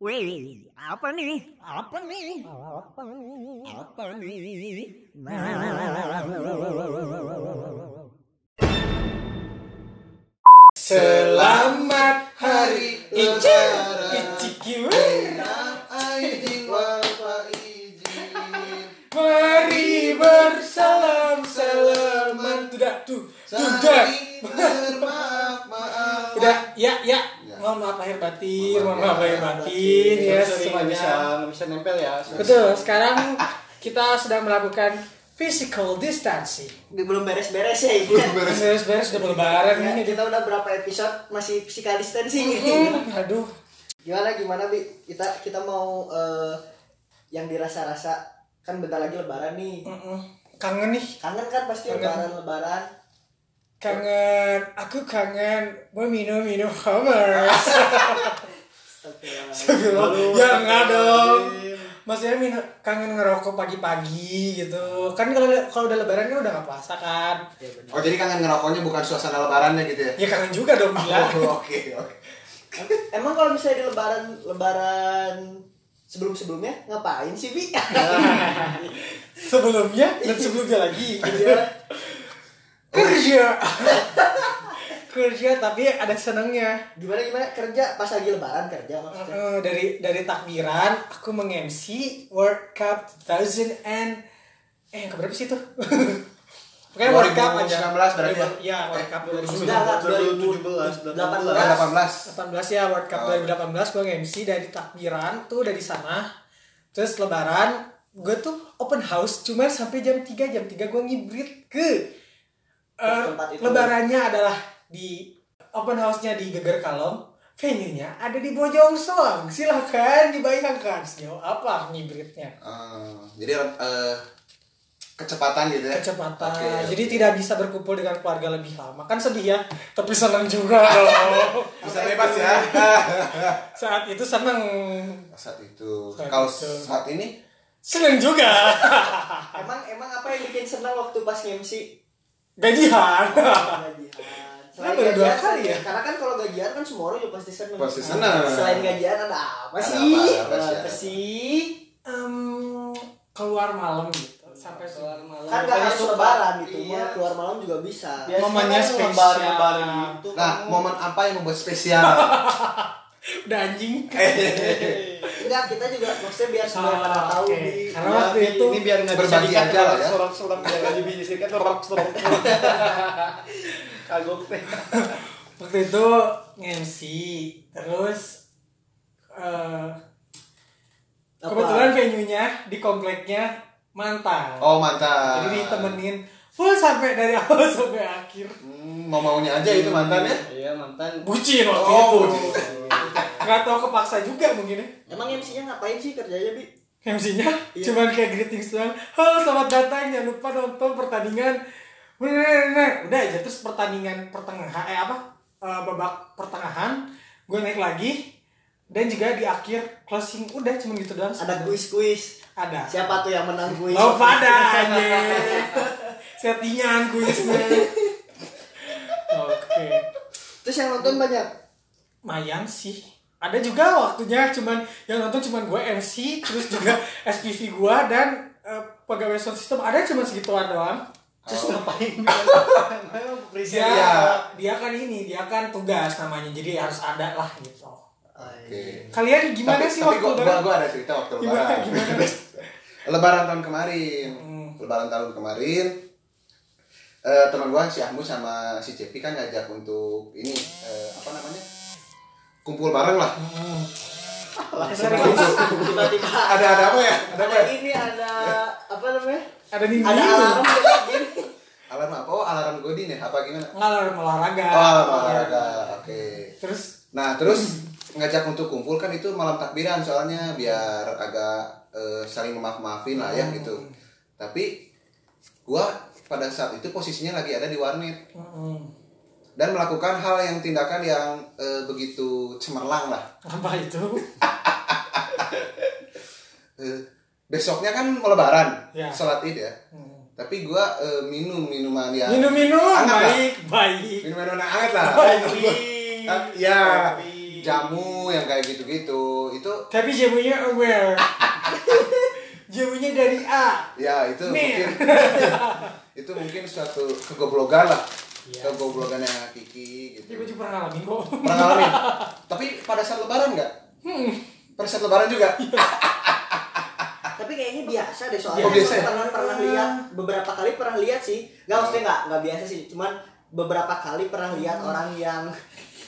Wih, apa nih? Apa nih? Apa nih? Apa nih? Selamat hari Lebaran. Wal faizin. Mari bersalam salaman Udah tuh bermaaf maaf. Udah ya ya Ya. Mohon maaf lahir batin Mohon maaf lahir ya, batin Ya bisa semuanya nggak bisa nempel ya. Betul sekarang kita sedang melakukan physical distancing belum beres-beres ya ini. Belum beres. Beres-beres udah mau lebaran Ya, ini kita udah berapa episode masih physical distancing Hmm, Aduh gimana gimana bi kita kita mau eh, yang dirasa-rasa kan bentar lagi lebaran nih mm-mm. Kangen nih kangen kan pasti Kangen. lebaran lebaran Kangen Aku kangen Mau minum-minum Hummers Astagfirullah. ya enggak dong maksudnya min kangen ngerokok pagi-pagi gitu kan kalau kalau udah lebaran kan udah nggak puasa kan Ya. Oh jadi kangen ngerokoknya bukan suasana lebarannya gitu ya? ya kangen juga dong gila Oh, Oke oke. emang kalau misalnya di lebaran lebaran sebelum sebelumnya ngapain sih bi sebelumnya dan sebelumnya lagi Iya. kerja. Kerja tapi ada senangnya gimana gimana? Kerja pas lagi lebaran kerja maksudnya? Eh, dari dari takbiran aku meng-MC World Cup 2000 and eh yang keberapa sih itu? Pokoknya World Cup aja. 2019 berarti ya? Iya World Cup 2019 Enggak, enggak, 2017, 2018. 18. 18 ya World Cup Oh. 2018 gue nge-MC dari takbiran tuh dari sana. Terus lebaran gue tuh open house cuma sampai jam 3 jam 3 gue ngibrit ke eh, tempat itu. lebarannya adalah di open house-nya di Geger Kalong venue-nya ada di Bojong Soang silahkan dibayangkan Sio apa ngibritnya Eh, jadi eh, kecepatan gitu ya? kecepatan Oke, jadi oke. tidak bisa berkumpul dengan keluarga lebih lama kan sedih ya tapi senang juga bisa bebas ya. saat itu senang saat itu. Saat Kalau itu. saat ini seneng juga emang emang apa yang bikin senang waktu pas nge-MC gajian gajian. Selain gajian, kali ya? Karena kan kalau gajian kan semua orang juga pasti seneng. Pasti seneng. Selain gajian ada apa Ada sih? apa, apa sih, Apa ada. sih? Em, keluar malam gitu sampai keluar malam Kan gak harus lebaran gitu, Iya. keluar malam juga bisa. Biasanya Momennya kan spesial. lebar-lebar gitu. Nah, kamu- momen apa yang membuat spesial? udah anjing Enggak, kita juga maksudnya biar semua Ah, pada tahu oke. di Karena Ya, waktu ini- itu ini biar nggak berbagi aja lah ya. Sorok-sorok biar nggak dibisirkan sorok sorok. Kagok teh. waktu itu MC terus eh, Apa? kebetulan venue-nya di kompleknya mantan Oh, mantap. jadi ditemenin full sampai dari awal sampai akhir Hmm, mau maunya aja itu mantan ya? Iya mantan. bucin waktu Oh, itu nggak tahu kepaksa juga mungkin ya. Emang MC-nya ngapain sih kerjanya, Bi? MC-nya Iya. cuman kayak greetings doang. Halo selamat datang. Jangan lupa nonton pertandingan. Udah aja terus pertandingan pertengahan eh apa? Eh, babak pertengahan. Gue naik lagi. Dan juga di akhir closing. Udah cuma gitu doang. Ada kuis-kuis. ada. Siapa tuh yang menang kuis? lo pada anjing. settingan kuisnya. Oke. Terus yang nonton banyak. Mayan sih ada juga waktunya cuman yang nonton cuman gue MC terus juga SPV gue dan eh, pegawai sound system ada cuman segituan doang Terus ngapain? dia Iya. dia kan ini dia kan tugas namanya jadi harus ada lah gitu Oke. kalian gimana tapi, sih tapi waktu gua, lebaran? gua ada cerita waktu Gimana, lebaran. gimana? lebaran tahun kemarin. Hmm. Lebaran tahun kemarin. Eh teman gua si Ahmu sama si Cepi kan ngajak untuk ini eh, apa namanya? Kumpul bareng lah. Hmm. Tiba-tiba Ada ada apa ya? Ada apa? ya? ini ada apa namanya? ada nih Ada alarm gini. Alarm apa? Oh, alarm Godin ya? Apa gimana? ngalar olahraga Oh, alarm olahraga. Oke. terus Nah, terus ngajak untuk kumpul kan itu malam takbiran soalnya biar agak eh, saling memaaf-maafin lah ya gitu. Tapi gua pada saat itu posisinya lagi ada di warnet mm, dan melakukan hal yang tindakan yang eh, begitu cemerlang lah. apa itu Eh, besoknya kan lebaran, Ya. sholat id ya. Hmm. Tapi gua eh, minum minuman yang minum minum Hangat lah. baik baik minum minuman yang hangat lah. Baik. Ya, jamu yang kayak gitu-gitu itu Tapi jamunya aware. jamunya dari A. ya itu Nih. mungkin itu mungkin suatu kegoblokan lah Iya. kegoblokannya Kiki Tapi gitu gue juga pernah ngalamin kok. pernah ngalamin tapi pada saat lebaran nggak Hmm. pada saat lebaran juga Tapi kayaknya biasa deh soalnya Oh, biasa ya? pernah pernah lihat beberapa kali pernah lihat sih. Enggak maksudnya enggak enggak biasa sih, cuman beberapa kali pernah lihat orang yang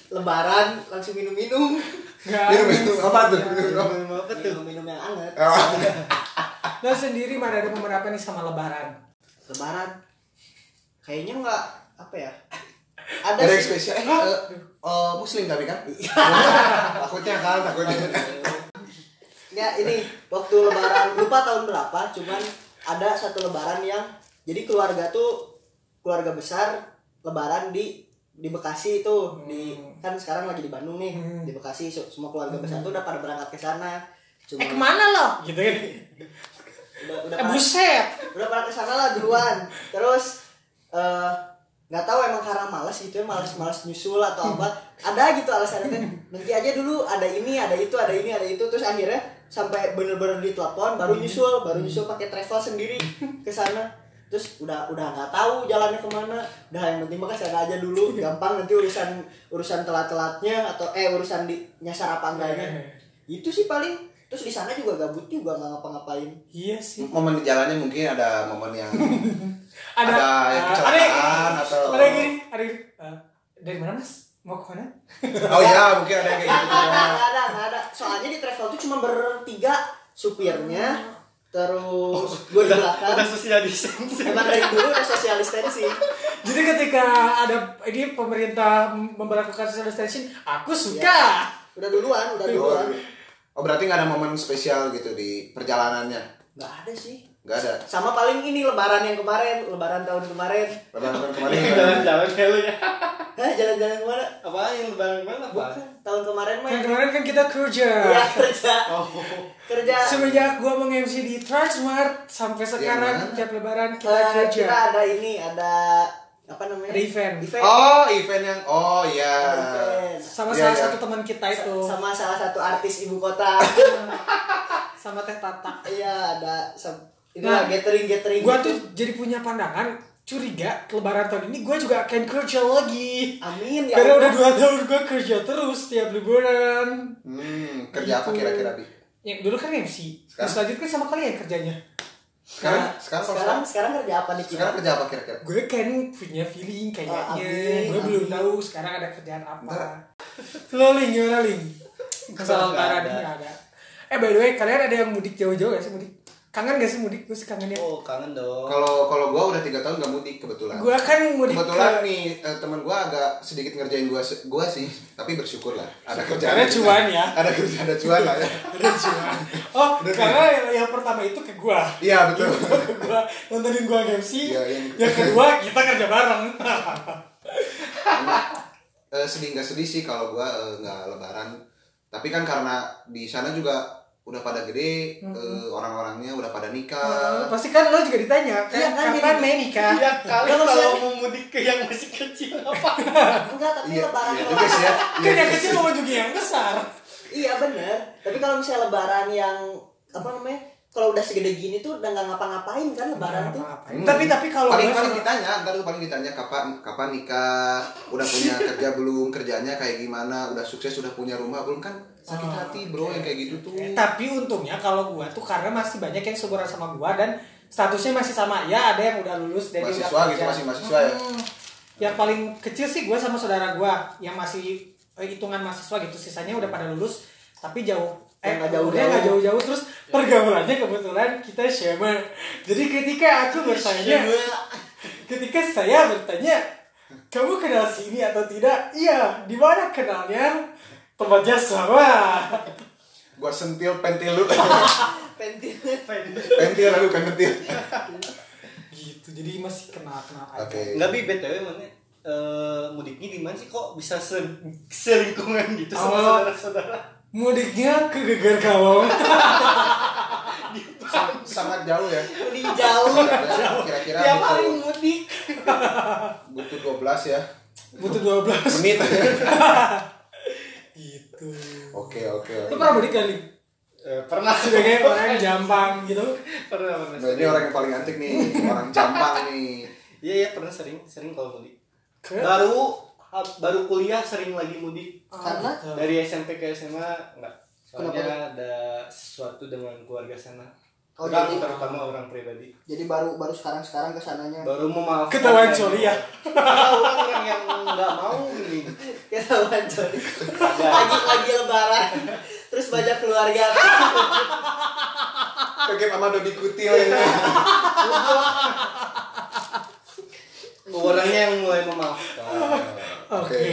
lebaran langsung minum-minum. Nggak. minum minum apa tuh minum apa? Tuh? Minum-minum yang anget. Nah sendiri mana ada momen apa nih sama lebaran? Lebaran kayaknya enggak apa ya? Ada ada yang spesial eh, eh, eh, muslim tapi kan takutnya kan takutnya Ya ini waktu lebaran lupa tahun berapa, cuman ada satu lebaran yang jadi keluarga tuh keluarga besar lebaran di di Bekasi itu di kan sekarang lagi di Bandung nih Hmm. di Bekasi semua keluarga besar tuh udah pada berangkat ke sana cuma Eh ke mana lo? Gitu kan? udah udah Eh pada, buset. udah pada ke sana lah duluan terus eh nggak tahu emang karena malas gitu ya malas malas nyusul atau apa. Ada gitu alasannya. Nanti aja dulu ada ini ada itu ada ini ada itu. Terus akhirnya sampai bener-bener ditelepon baru nyusul. baru nyusul pakai travel sendiri ke sana. Terus udah udah nggak tahu jalannya ke mana. Udah yang penting mah ke sana aja dulu. Gampang nanti urusan urusan telat-telatnya atau eh urusan di nyasar apa enggaknya. Itu sih paling. Terus di sana juga gabut juga nggak ngapa-ngapain. Iya sih. momen di jalannya mungkin ada momen yang Ada, Ada yang kecelakaan ada, atau- ada gini, ada gini. Eh, dari mana mas? Mau ke mana? oh ya mungkin ada yang kayak gitu ada, ada, ada. Soalnya di travel tuh cuma bertiga supirnya, terus gue di Udah belakang. social distancing. Emang dari dulu udah social distancing. Jadi ketika ada ini pemerintah memperlakukan social distancing, aku suka. Udah duluan, udah duluan. oh berarti nggak ada momen spesial gitu di perjalanannya Nggak ada sih. Nggak ada Sama paling ini lebaran yang kemarin, lebaran tahun kemarin. lebaran kemarin Jalan-jalan kayak lu ya. Hah, jalan-jalan ke mana? Apa yang lebaran ke mana apa? Tahun kemarin mah. Kan kemarin kan kita kerja. Ya kerja. Oh. Kerja. Semenjak gua meng-MC di Transmart sampai sekarang tiap lebaran kita Eh, kerja. kita ada ini, ada apa namanya? Ada event. Event. oh event yang oh iya Event. Sama Iya, salah iya. satu teman kita itu. Sama salah satu artis ibu kota. Sama Teh Tata. Iya, ada sam- Nah, inilah gathering-gathering. Gua gitu. tuh jadi punya pandangan curiga lebaran tahun ini gua juga akan kerja lagi. Amin ya. Karena Allah. udah dua tahun gua kerja terus tiap liburan. hmm kerja apa Gitu. kira-kira bi Yang dulu kan MC. Sekarang? Terus selanjutnya sama kalian kerjanya. sekarang Nah, sekarang sekarang sekarang sekarang kerja apa nih sekarang kerja apa kira-kira Gue kan punya feeling kayaknya. Amin, gue belum tahu sekarang ada kerjaan apa. Lo Ling gimana Ling? Lebaran ada. ada. Eh by the way kalian ada yang mudik jauh-jauh gak sih mudik? Kangen gak sih mudik? Gue sih kangen ya. Oh, kangen dong. kalau kalau gua udah tiga tahun gak mudik kebetulan Gue kan mudik kebetulan ke- nih eh, teman gua agak sedikit ngerjain gua se- gua sih tapi bersyukur lah ada kerjaan Karena cuan ya. ada kerja ada cuan lah ya Ada cuan. Oh, karena yang, yang pertama itu ke gua. iya betul ke gua nontonin gua MC. Iya, yang- yang kedua kita kerja bareng. Eh, sedih nggak sedih sih kalau gua eh, nggak lebaran tapi kan karena di sana juga udah pada gede eh, orang-orangnya udah pada nikah Pasti kan lo juga ditanya, Iya, kan, kapan jadi- Mei nikah? Ya kali kalau maksudnya- mau mudik ke yang masih kecil apa? Enggak, tapi iya lebaran iya juga sih ya Kan Iya yang kecil mau juga yang besar. Iya bener. Tapi kalau misalnya lebaran yang apa namanya? Kalau udah segede gini tuh udah nggak ngapa-ngapain kan lebaran tuh. Hmm. Tapi tapi kalau paling paling sama- ditanya ntar tuh paling ditanya kapan kapan nikah udah punya kerja belum kerjanya kayak gimana udah sukses udah punya rumah belum kan sakit Oh, hati bro yang kayak gitu tuh tapi untungnya kalau gua tuh karena masih banyak yang seumuran sama gua dan statusnya masih sama. Ya ada yang udah lulus dan mahasiswa udah gitu masih mahasiswa ya Hmm. Yang paling kecil sih gua sama saudara gua yang masih eh, hitungan mahasiswa gitu. Sisanya udah pada lulus tapi jauh Yang eh nggak jauh-jauh. umurnya nggak jauh-jauh terus pergaulannya kebetulan kita sama. Jadi ketika aku bertanya ketika saya bertanya kamu kenal sini atau tidak? Iya, di mana kenalnya? Tempatnya sama. gua sentil pentil lu Pentil. pentil lalu kan pentil gitu jadi masih kenal kenal aja oke Enggak bi BTW mana eh mudiknya di mana sih kok bisa se selingkungan gitu sama Oh. saudara-saudara? mudiknya ke geger kalong Sangat- jauh ya Di jauh. kira-kira Tiap hari butuh, mudik. butuh 12 ya butuh 12 menit gitu Oke oke. Lu pernah mudik kali? Eh, pernah Sebagai orang yang jampang gitu. pernah pernah Nah, ini orang yang paling antik nih, orang Jampang nih. iya iya pernah sering sering kalau mudik baru baru kuliah sering lagi mudik Karena dari SMP ke SMA enggak soalnya Kenapa? ada sesuatu dengan keluarga sana Oh, orang jadi- terutama orang pribadi. Jadi baru baru sekarang sekarang ke sananya. Baru memaafkan Ketahuan sorry ya. orang orang yang nggak mau ini kita wajar lagi lagi lebaran. Terus banyak keluarga. Kaget sama Dodi Kutil ya. orangnya yang mulai memaafkan. Oke.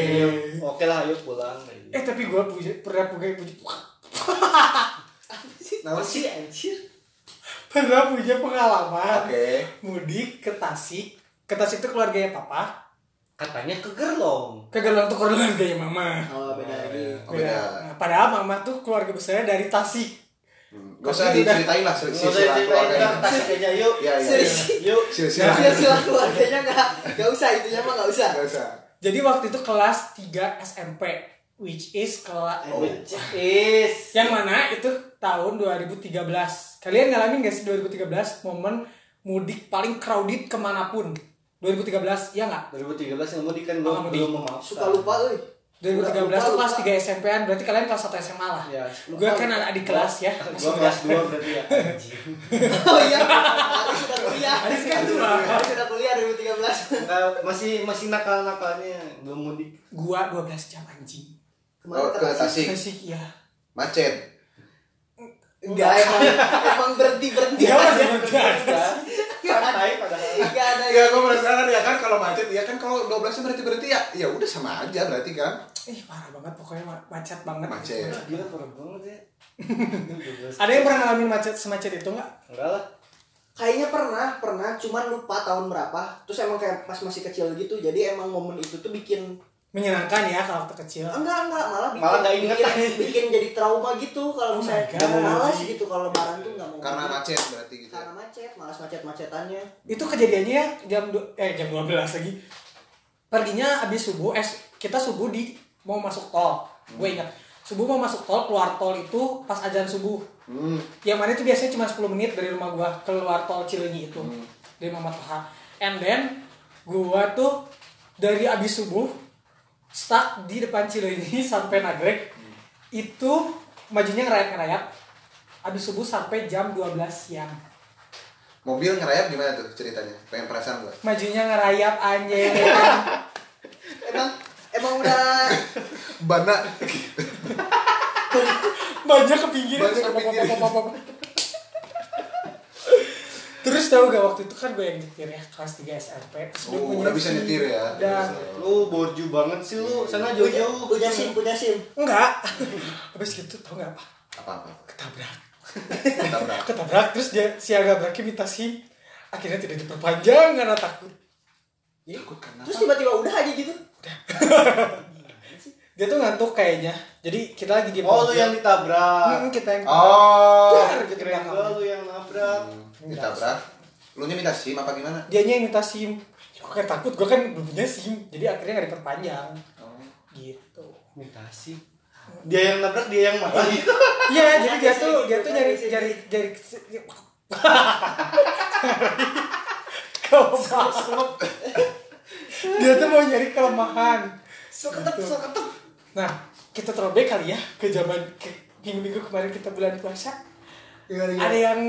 oke lah ayo pulang gitu. Eh tapi gue punya pernah punya punya Nah, sih anjir pernah punya pengalaman Oke. mudik ke Tasik. Ke Tasik itu keluarganya papa. katanya ke Gerlong Ke Gerlang tuh keluarganya mama. oh beda lagi Oh, beda. Nah, padahal mama tuh keluarga besarnya dari Tasik. Hmm, Gak usah diceritain lah silsilah diceritain keluarganya. tasik aja yuk iya. Serius? iya. yuk Silsilah. sila keluarganya nggak nggak usah itunya mah nggak usah Gak usah. Jadi waktu itu kelas 3 SMP which is kelas Oh. which is yang mana itu tahun 2013. Kalian ngalamin gak sih 2013 momen mudik paling crowded ke mana pun? 2013 ya nggak? 2013 yang mudik kan Oh, belum mudik. belum memaafkan suka lupa euy 2013 Lupa, tuh kelas lupa. 3 SMP-an, berarti kalian kelas 1 SMA lah. ya Gue kan ada adik kelas ya. gua kelas 2 berarti ya oh iya Ari sudah kuliah Ari kan tua. Ari sudah kuliah 2013 Enggak, masih masih nakal nakalnya belum mudik Gua 12 jam anjing. Oh, ke Tasik. Tasik ya. Macet. Enggak emang emang berhenti berhenti Dia masih kerja. santai padahal enggak ada Ya, gue merasakan ya kan kalau macet ya kan kalau 12 jam berarti berarti ya ya udah sama aja berarti kan. Ih parah banget pokoknya ma- macet banget. Macet. gila parah banget ya Ada yang pernah ngalamin macet semacet itu nggak? enggak lah Kayaknya pernah, pernah, cuman lupa tahun berapa. Terus emang kayak pas masih kecil gitu, jadi emang momen itu tuh bikin Menyenangkan ya kalau waktu kecil. enggak enggak malah bikin, Malah nggak inget. bikin, bikin jadi trauma gitu kalau Oh misalnya nggak mau malas gitu kalau lebaran tuh nggak mau Karena macet berarti gitu. karena macet, malas macet macetannya. Itu kejadiannya ya jam eh jam 12 lagi. Perginya abis subuh, eh kita subuh di mau masuk tol. Gue ingat. Subuh mau masuk tol, keluar tol itu pas ajan subuh. Hmm. Yang mana itu biasanya cuma 10 menit dari rumah gua keluar tol Cileunyi itu. Dari Muhammad Toha. And then gua tuh dari abis subuh stuck di depan Cileunyi sampai Nagrek. Itu majunya ngerayap-ngerayap. Abis subuh sampai jam 12 siang. Mobil ngerayap gimana tuh ceritanya? Pengen perasaan gue. Majunya ngerayap anjing. Emang emang udah Bana. Banyak ke pinggir. Banyak ke pinggir. Terus tahu gak waktu itu kan gue yang nyetir ya kelas 3 SMP. Terus Oh, punya udah bisa nyetir ya. Udah. lu borju banget sih lu sana punya, jauh-jauh punya sim, punya sim. Enggak. Habis gitu tau gak apa? Apa apa? Ketabrak. Tabrak. Ketabrak terus dia si agak minta SIM. Akhirnya tidak diperpanjang karena takut. Takut karena Terus tiba-tiba udah aja gitu. Dia tuh ngantuk kayaknya. Jadi kita lagi di oh lu yang ditabrak Hmm, kita yang Oh. Dar, gitu keren gua lu yang nabrak Ditabrak. Lu nya minta SIM apa gimana? Dianya yang minta SIM. Gue kan takut, gue kan belum punya SIM. Jadi akhirnya gak diperpanjang. Oh. Gitu. minta sih dia yang nabrak dia yang marah gitu Iya, jadi dia tuh dia tuh nyari nyari nyari kelemahan. dia tuh mau nyari kelemahan. Soketep, Gitu. soketep. Nah, kita throwback kali ya ke zaman ke minggu-minggu kemarin kita bulan puasa. Ada yang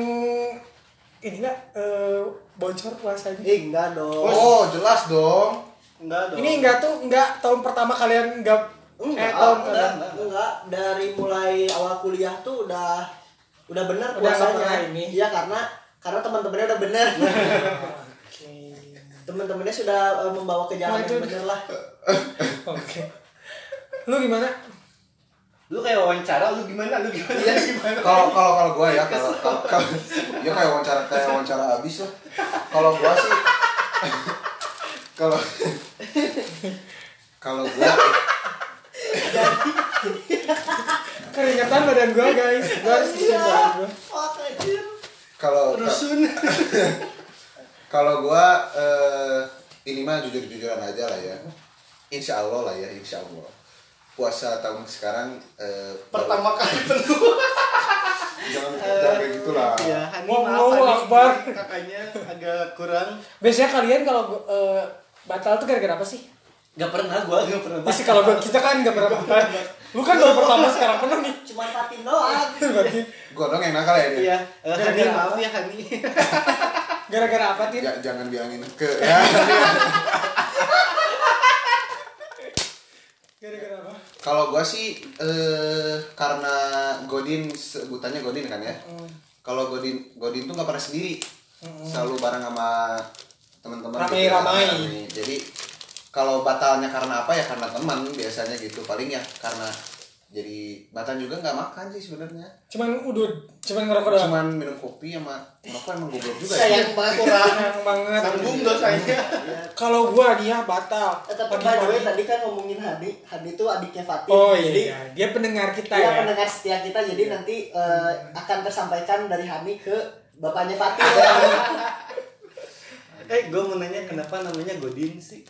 ini enggak eh, bocor puasanya? Eh, enggak dong. Oh, jelas dong. enggak dong Ini enggak tuh enggak tahun pertama kalian enggak Enggak, eh tahun enggak, enggak. enggak, dari mulai awal kuliah tuh udah udah benar puasanya. ini. Iya karena karena teman-temannya udah benar. Oke. Teman-temannya sudah eh, membawa ke jalan Nah, yang benar lah. Oke. Lu gimana? lu kayak wawancara lu gimana lu gimana Iya. gimana Kalau kalau kalau gua ya kalau ya kayak wawancara kayak wawancara abis lah. Kalau gua sih kalau kalau gua Keringetan badan gua, guys. Gua harus badan anjir. kalau rusun kalau gua eh, ini mah jujur-jujuran aja lah ya. Insya Allah lah ya, insya Allah. Puasa tahun sekarang eh, Pertama kali tentu. jangan kayak gitulah Ya, Wow, maaf Akbar. kakaknya agak kurang. Biasanya kalian kalau eh, batal tuh gara-gara apa sih? Gak pernah gua gak pernah. Pasti kalau gua- kita kan gak pernah batal. Lu kan baru pertama sekarang pernah nih. Cuman Fatin doang. Berarti gua dong yang nakal ya dia. Iya, eh, Hani Gara-gara apa? ya Hani. gara-gara apa, Tin? Ja- jangan bilangin ke ya Gara-gara apa? kalau gua sih eh karena Godin sebutannya Godin kan ya kalau Godin Godin tuh nggak pernah sendiri selalu bareng sama teman-teman Ramai-ramai. ramai. jadi kalau batalnya karena apa ya karena teman biasanya gitu paling ya karena jadi batal juga nggak makan sih sebenarnya Cuman udut, cuman ngerokok doang. cuman minum kopi sama merokok emang goblok juga ya Sayang banget. Sayang banget. Tanggung dosanya. Kalau gua dia batal. Eh, tapi by the way Pagi-pagi. tadi kan ngomongin Hadi, Hadi itu adiknya Fatin. Oh iya, Jadi iya. dia pendengar kita dia ya. pendengar setia kita jadi nanti eh, akan tersampaikan dari Hani ke bapaknya Fatin. Eh, gue mau nanya kenapa namanya Godin sih?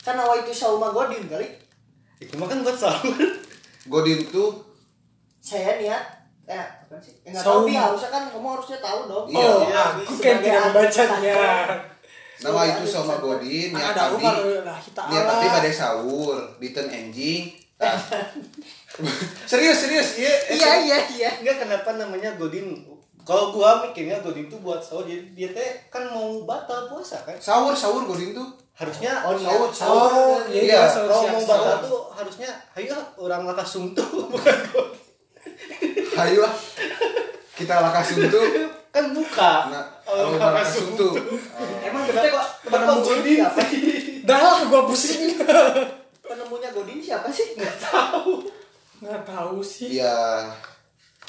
kan awal itu Sauma Godin kali. Itu mah kan buat sahur. Godin tuh Saya niat eh apa sih? Eh, nggak Sauma. tahu harusnya kan kamu harusnya tahu dong. Iya. Oh, Iya, aku kan tidak membacanya. nama Iya, itu iya, sama. Godin niat tadi kalau lah kita niat tadi pada sahur di ten enjing Ah. serius serius iya Iya iya iya. Enggak kenapa namanya Godin? Kalau gua mikirnya Godin tuh buat sahur jadi dia teh kan mau batal puasa kan? sahur sahur Godin tuh Harusnya Oh, sahur Oh, iya, iya. Mau batal tuh harusnya ayo orang lakas sungtu bukan kita lakas suntu. Kan buka. nah Orang kalau lakas suntu. Emang kita kok penemu Godin siapa? sih? Dah lah gua pusing. Penemunya Godin siapa sih? Nggak tahu. Sih. ya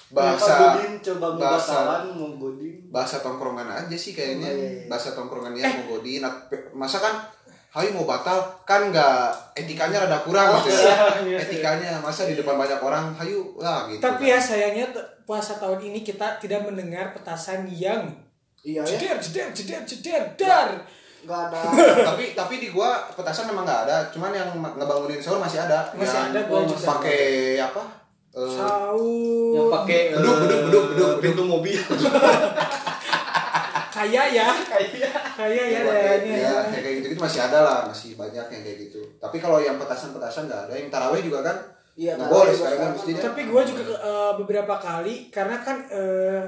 bahasa Godin? Coba mau bahasa Godin. bahasa tongkrongan aja sih kayaknya. Oh, iya, iya. bahasa tongkrongan ya mau Godin. Masa kan Hayu mau batal kan nggak etikanya rada kurang gitu ya iya, iya. etikanya masa di depan banyak orang Hayu lah gitu Tapi kan. ya sayangnya puasa tahun ini kita tidak mendengar petasan yang Iya ya. jeder jeder jeder jeder dar. Enggak ada. tapi tapi di gua petasan memang nggak ada cuman yang ngebangunin sahur masih ada Masih yang ada, gua juga. pakai apa Eh, Sahur. Yang pakai Beduk, eh, beduk, beduk, beduk, pintu mobil. kayak ya. Kayak Kayak ya ya, kayaknya. ya, kayak gitu gitu masih ada lah masih banyak yang kayak gitu tapi kalau yang petasan petasan nggak ada yang taraweh juga kan Iya, nggak boleh sekarang kan mestinya Tapi gue juga eh, beberapa kali karena kan eh,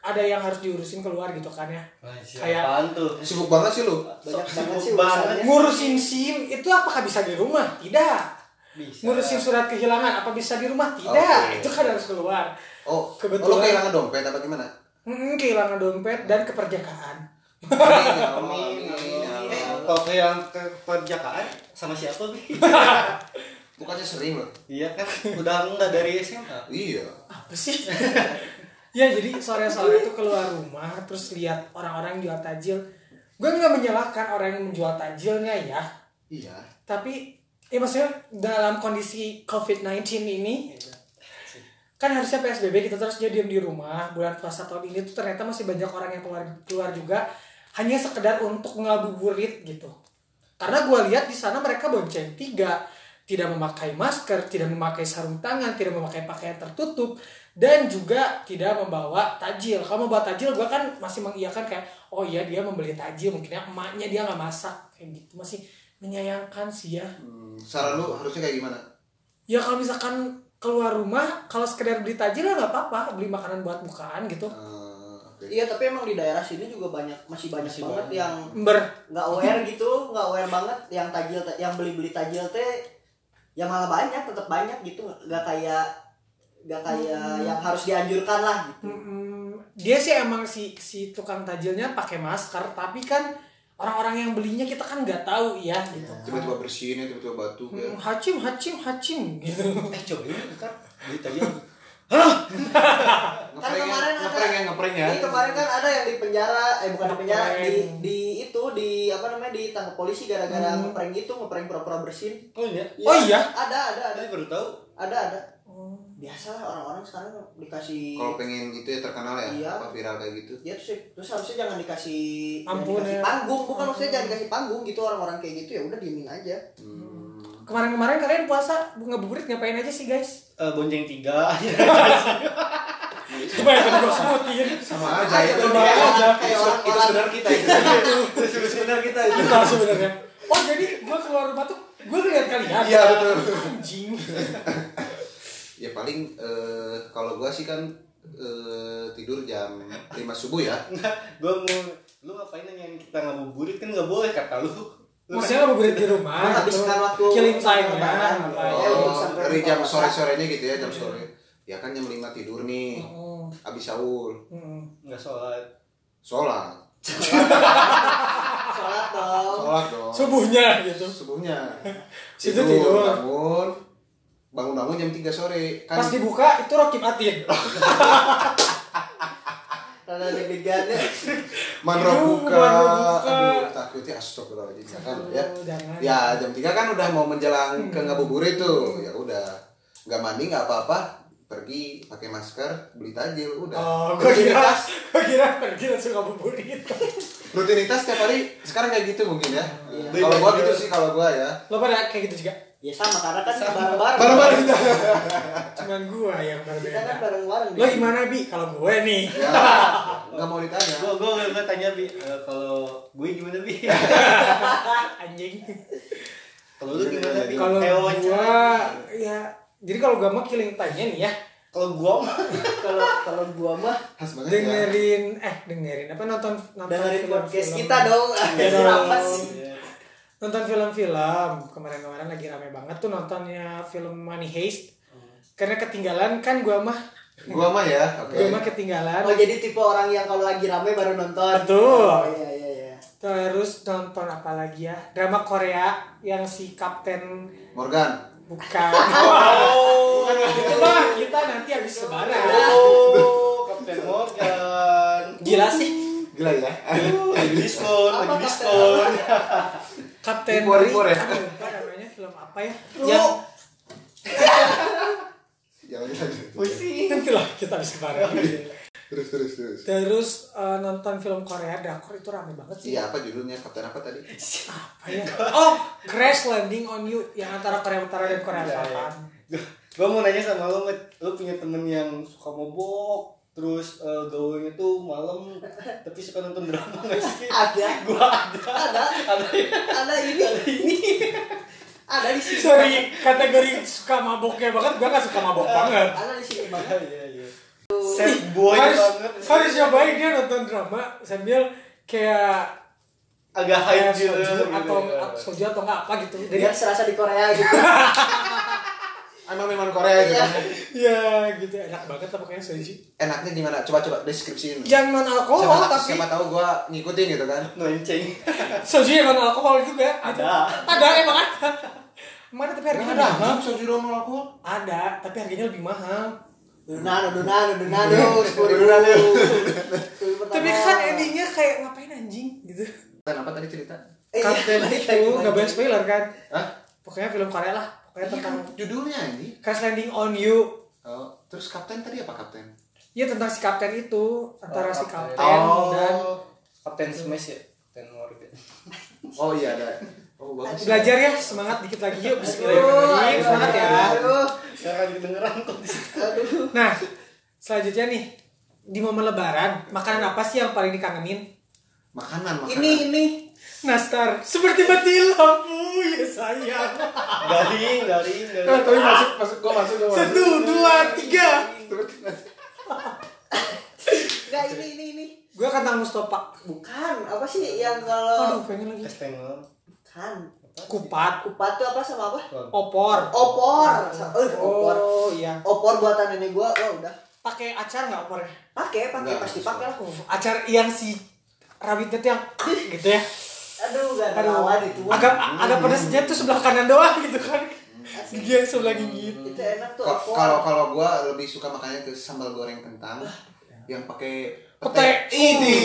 ada yang harus diurusin keluar gitu kan ya. Kayak- Apaan tuh? sibuk banget sih lu Banyak Sibuk banget sih banget. Ngurusin SIM itu apakah bisa di rumah? Tidak. Bisa. Ngurusin surat kehilangan apa bisa di rumah? Tidak. Oke. Itu kan harus keluar. oh Kebetulan- oh, lu kehilangan dompet apa gimana Hmm, kehilangan dompet dan keperjakaan. Amin Amin, kalau ke yang ke perjakaan sama siapa bi? bukannya sering loh iya kan udah enggak dari SMA. iya Apa sih? ya jadi sore-sore itu keluar rumah terus lihat orang-orang jual tajil. Gue nggak menyalahkan orang yang menjual tajilnya ya. iya Tapi ya maksudnya dalam kondisi COVID-19 ini kan harusnya PSBB kita terus dia diam di rumah bulan puasa tahun ini tuh ternyata masih banyak orang yang keluar keluar juga hanya sekedar untuk ngabuburit gitu. Karena gue lihat di sana mereka bonceng tiga. Tidak memakai masker tidak memakai sarung tangan tidak memakai pakaian tertutup dan juga tidak membawa tajil. Kalau membawa tajil gue kan masih mengiyakan kayak oh iya dia membeli tajil mungkinnya emaknya dia nggak masak. Kayak gitu masih menyayangkan sih ya. Hmm, saran lu harusnya kayak gimana? Ya kalau misalkan keluar rumah kalau sekedar beli tajil ya nggak apa-apa. Beli makanan buat bukaan gitu. Eh, Iya tapi emang di daerah sini juga banyak masih banyak Masih banget banyak. yang ber nggak aware gitu nggak aware banget yang tajil yang beli beli tajil teh yang malah banyak tetap banyak gitu nggak kayak nggak kayak yang harus dianjurkan lah gitu. Mm, dia sih emang si si tukang tajilnya pakai masker tapi kan orang-orang yang belinya kita kan nggak tahu ya gitu. Tiba-tiba bersihin ya tiba-tiba batuk ya Hmm, hacim hacim hacim gitu. Eh coba ini kan beli tadi kan ngeprank ya kemarin ada ngeprank ya ngeprank ya Ini kemarin kan ada yang di penjara eh bukan di penjara di di itu di apa namanya ditangkap polisi gara-gara ngeprank itu ngeprank pura-pura bersin Oh iya. Oh iya? ada ada ada Tadi baru tahu. ada ada biasa lah orang-orang sekarang dikasih kalau pengen itu ya terkenal ya Iya. apa viral kayak gitu ya terus, terus harusnya jangan dikasih jangan Ampun, dikasih ya. panggung bukan maksudnya jangan dikasih panggung gitu orang-orang kayak gitu ya udah diemin aja Hmm. Kemarin-kemarin kalian puasa ngabuburit ngapain aja sih guys? Eh, bonceng tiga. Coba yang gue sebutin. Sama aja itu Sama aja. itu, saudara kita. Itu itu saudara kita. Itu sebenarnya. Oh jadi gue keluar rumah tuh gue ngeliat kalian. Iya, betul. anjing. Ya paling eh, kalau gua sih kan eh, tidur jam 5 subuh ya. Gue mau lu ngapain nanyain kita ngabuburit? Kan nggak boleh kata lu maksudnya ngabuburit di rumah Menghabiskan gitu. waktu killing time ya. Iya, oh, dari jam buka sore puasa. sorenya gitu ya jam sore. Ya kan jam 5 tidur nih Oh, abis sahur. Nggak sholat. Sholat. Sholat dong. sholat dong. Subuhnya gitu. Subuhnya. Situ tidur. bangun bangun. Bangun jam 3 sore. Kan pas dibuka itu Rocky Matin Karena deg-degan ya. manro buka aduh takutnya astagfirullahaladzim ya kan ya Aduh, jangan. ya jam 3 kan udah mau menjelang ke ngabuburit tuh ya udah nggak mandi nggak apa-apa pergi pakai masker beli tajil udah Oh, gue kira, rutinitas gue kira pergi langsung ngabuburit. rutinitas tiap hari sekarang kayak gitu mungkin ya Iya. kalau gua gitu sih kalau gua ya Lo pada kayak gitu juga? Ya sama karena kan bareng-bareng. bareng-bareng Cuman gue yang Kita kan berbeda. bareng-bareng. Lo gimana, Bi? Kalau gue nih. ya nggak mau ditanya gue gue gue tanya bi eh, kalau gue gimana bi Anjing. kalau lu gimana bi Kalau wawancara. ya... Jadi kalau gue mau killing time-nya nih ya, kalau gue mah Kalau kalau gua mah ya dengerin, eh dengerin, apa nonton nonton dengerin podcast kita dong. Iya Anjir, dong. apa sih? Nonton film-film. Kemarin-kemarin lagi rame banget tuh nontonnya film Money Heist. Karena ketinggalan kan gue mah, gua mah ya oke gue mah ketinggalan. Oh jadi tipe orang yang kalau lagi rame baru nonton. Betul. Oh, iya iya iya. Terus nonton apa lagi ya? Drama Korea yang si Kapten Morgan bukan. Oh, itu mah kita nanti habis lebaran. oh Kapten Morgan Gila sih. gila ya lagi diskon lagi diskon Kapten Impor, impor ya? Lupa namanya film apa ya? Lu Yang jangan jangan pusing nanti lah kita habis lebaran. terus terus terus Terus eh, nonton film Korea drakor itu rame banget sih. iya apa judulnya kapten apa tadi Apa ya? Oh, Crash Landing on You yang antara Korea Utara dan Korea Iya, Selatan. gue mau nanya sama lo lo punya temen yang suka mabok terus eh, gaulnya tuh malam tapi suka nonton drama gak sih ada gua ada ada ada ya ada ini ini ada di sini. Sorry, kategori suka maboknya banget, gua gak suka mabok banget. Ada di sini banget. iya iya sad boy harus, banget harus nyobain dia nonton drama sambil kayak agak hype gitu gitu, atau ya. soju atau enggak apa gitu. Jadi Biar serasa di Korea gitu. emang memang Korea itu Iya. kan ya gitu enak banget lah pokoknya soju. enaknya gimana coba coba deskripsiin Yang non alkohol siapa, tapi siapa tahu gua ngikutin gitu kan nonceng soju yang non alkohol juga. gitu. Ada. Ada emang ada. Emang ada tapi harganya ada mahal. soju non alkohol Ada tapi harganya lebih mahal. Dunano, dunano, dunano, sepuluh ribu. Tapi kan endingnya kayak ngapain anjing gitu. dan apa tadi cerita Kapten itu nggak boleh spoiler kan? Hah? Pokoknya film Korea lah. Pokoknya Iya. kan tentang judulnya ini? Crash Landing on You. oh, terus kapten tadi apa kapten? Iya tentang si kapten itu antara Oh, si kapten. kapten oh. Dan Kapten Smash ya Kapten Morgan oh iya ada. Oh bagus. Belajar ya semangat dikit lagi yuk Aduh, Bismillahirrahmanirrahim semangat ya. aduh, sekarang kedengeran kok di situ. Aduh. Nah selanjutnya nih di momen Lebaran makanan apa sih yang paling dikangenin? makanan makanan. Ini ini Nastar seperti mati lampu ya sayang. garing garing Eh, garing tapi masuk masuk gua masuk gua masuk Satu dua tiga. enggak ini ini ini. Gue kentang Mustafa. Bukan, apa sih yang kalau Aduh pengen lagi. Estengel kan Kupat, kupat tuh apa sama apa? opor. Opor. Eh, opor. Oh iya. Opor buatan nenek gua, wah udah. Pakai acar nggak opornya? Pakai, pakai pasti pakai lah. Acar yang si rawitnya tuh yang gitu ya. Aduh, gak ada lawan itu. agak agak pedasnya tuh sebelah kanan doang gitu kan. Gigi yang sebelah gigi. Itu enak tuh kalau kalau gua lebih suka makannya ke sambal goreng kentang yang pakai Pete. ini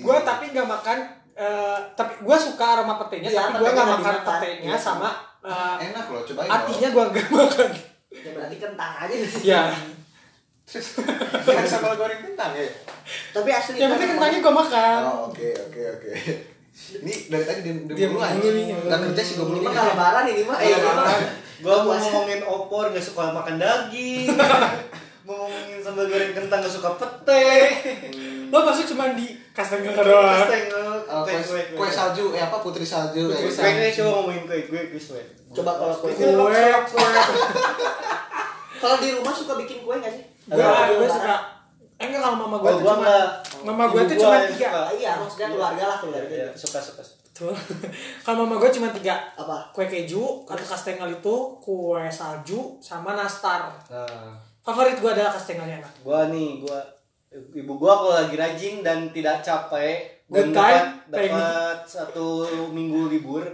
Gua tapi nggak makan eh, tapi gua suka aroma petenya Iya, tapi nggak nggak makan petenya Iya. sama eh, enak loh cobain artinya gua nggak makan. Ya berarti kentang aja. Ya. kan sambal goreng kentang ya Tapi asli Yang penting kentangnya gua makan. oh oke oke oke Ini dari tadi diem Diem dulu aja. Nggak kerja sih gue Ini belum mah nggak lebaran ini mah. Eh, ini mah. Gua mau Puasa. ngomongin opor gak suka makan daging. mau ngomongin sambal goreng kentang gak suka pete. Lo masuk cuma di kastengel doang. Kastengel, Uh, kue, kue, kue, kue salju, eh apa putri salju. Putri kayak gitu. Kue, kue, coba ngomongin kue, kue, kue, kue. Coba kalau kue. Kue, kue. Kalau di rumah suka bikin kue nggak sih? Gue gue lebaran. suka. Eh enggak kalau mama gue Oh, tuh gua cuma mama gue tuh cuma tiga. suka. Ah, Iya, maksudnya keluarga lah keluarga. Iya, suka, suka. Tuh. Kalau mama gue cuma tiga. Apa? Kue keju, atau kastengel itu, kue salju, sama nastar. Nah, Favorit gue adalah kastengelnya enak. gua nih, gua ibu gua kalau lagi rajin dan tidak capek dan Good dapat time, dapat satu minggu libur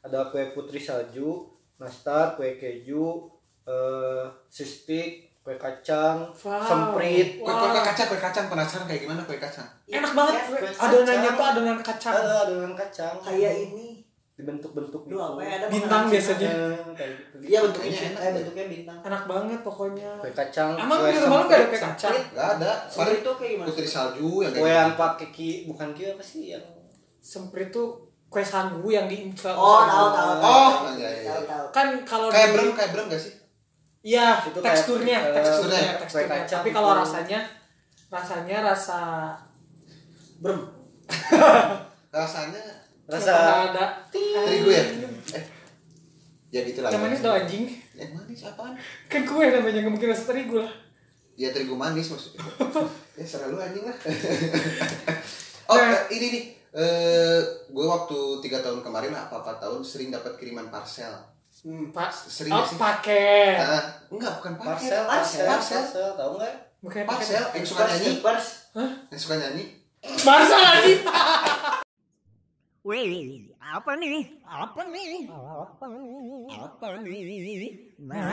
ada kue putri salju, nastar, kue keju, eh sistik, kue kacang, Wow. semprit, Kue kue kacang, kue kacang penasaran kayak gimana kue kacang? Enak banget. Ya, kue. kue Adonannya kacang. tuh adonan kacang. ada adonan kacang, Kayak ini. dibentuk-bentuk Duh, apa ya ada Bintang biasanya. Eh, kayak gitu. Iya bentuknya enak eh bentuknya bintang. Enak banget pokoknya. Kue kacang, Emang kue di rumah lu gak ada kue semprit, kacang? Gak ada. Semprit itu kayak gimana? putri salju yang kayak Kue gitu. yang pakai ki, bukan ki apa sih yang Semprit tuh kue sagu yang di Oh, tahu tahu. tahu. Oh, iya, iya. Tahu tahu. Kan kalau Kayak brem, kayak brem gak sih? Iya, Itu kayak, teksturnya, eh, teksturnya, teksturnya. kacang Tapi kalau gitu. rasanya rasanya rasa Brem. Rasanya rasa ada terigu ya? Eh, ya gitu lah. yang manis dong anjing. Yang manis apaan? Kan kue namanya nggak mungkin rasa terigu lah. Ya terigu manis maksudnya. ya selalu anjing lah. oh, Nah. eh, ini nih. Eh, gue waktu tiga tahun kemarin apa apa tahun sering dapat kiriman parcel. Hmm, Pak, Sering oh, sih? paket. Nah, enggak bukan paket. parcel, parcel, Parcel. parcel, tahu nggak? Bukan Parcel paket. yang suka nyanyi, Pers. yang suka nyanyi. Parcel lagi. Wih, apa nih? Apa nih? Apa nih? Apa nih? Nah,